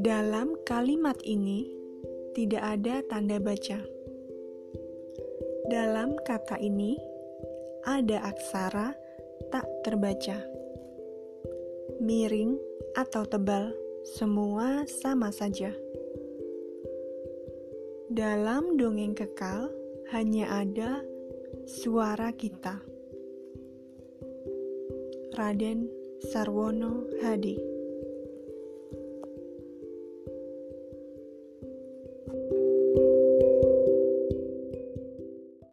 Dalam kalimat ini tidak ada tanda baca. Dalam kata ini ada aksara tak terbaca. Miring atau tebal, semua sama saja. Dalam dongeng kekal hanya ada suara kita. Raden Sarwono Hadi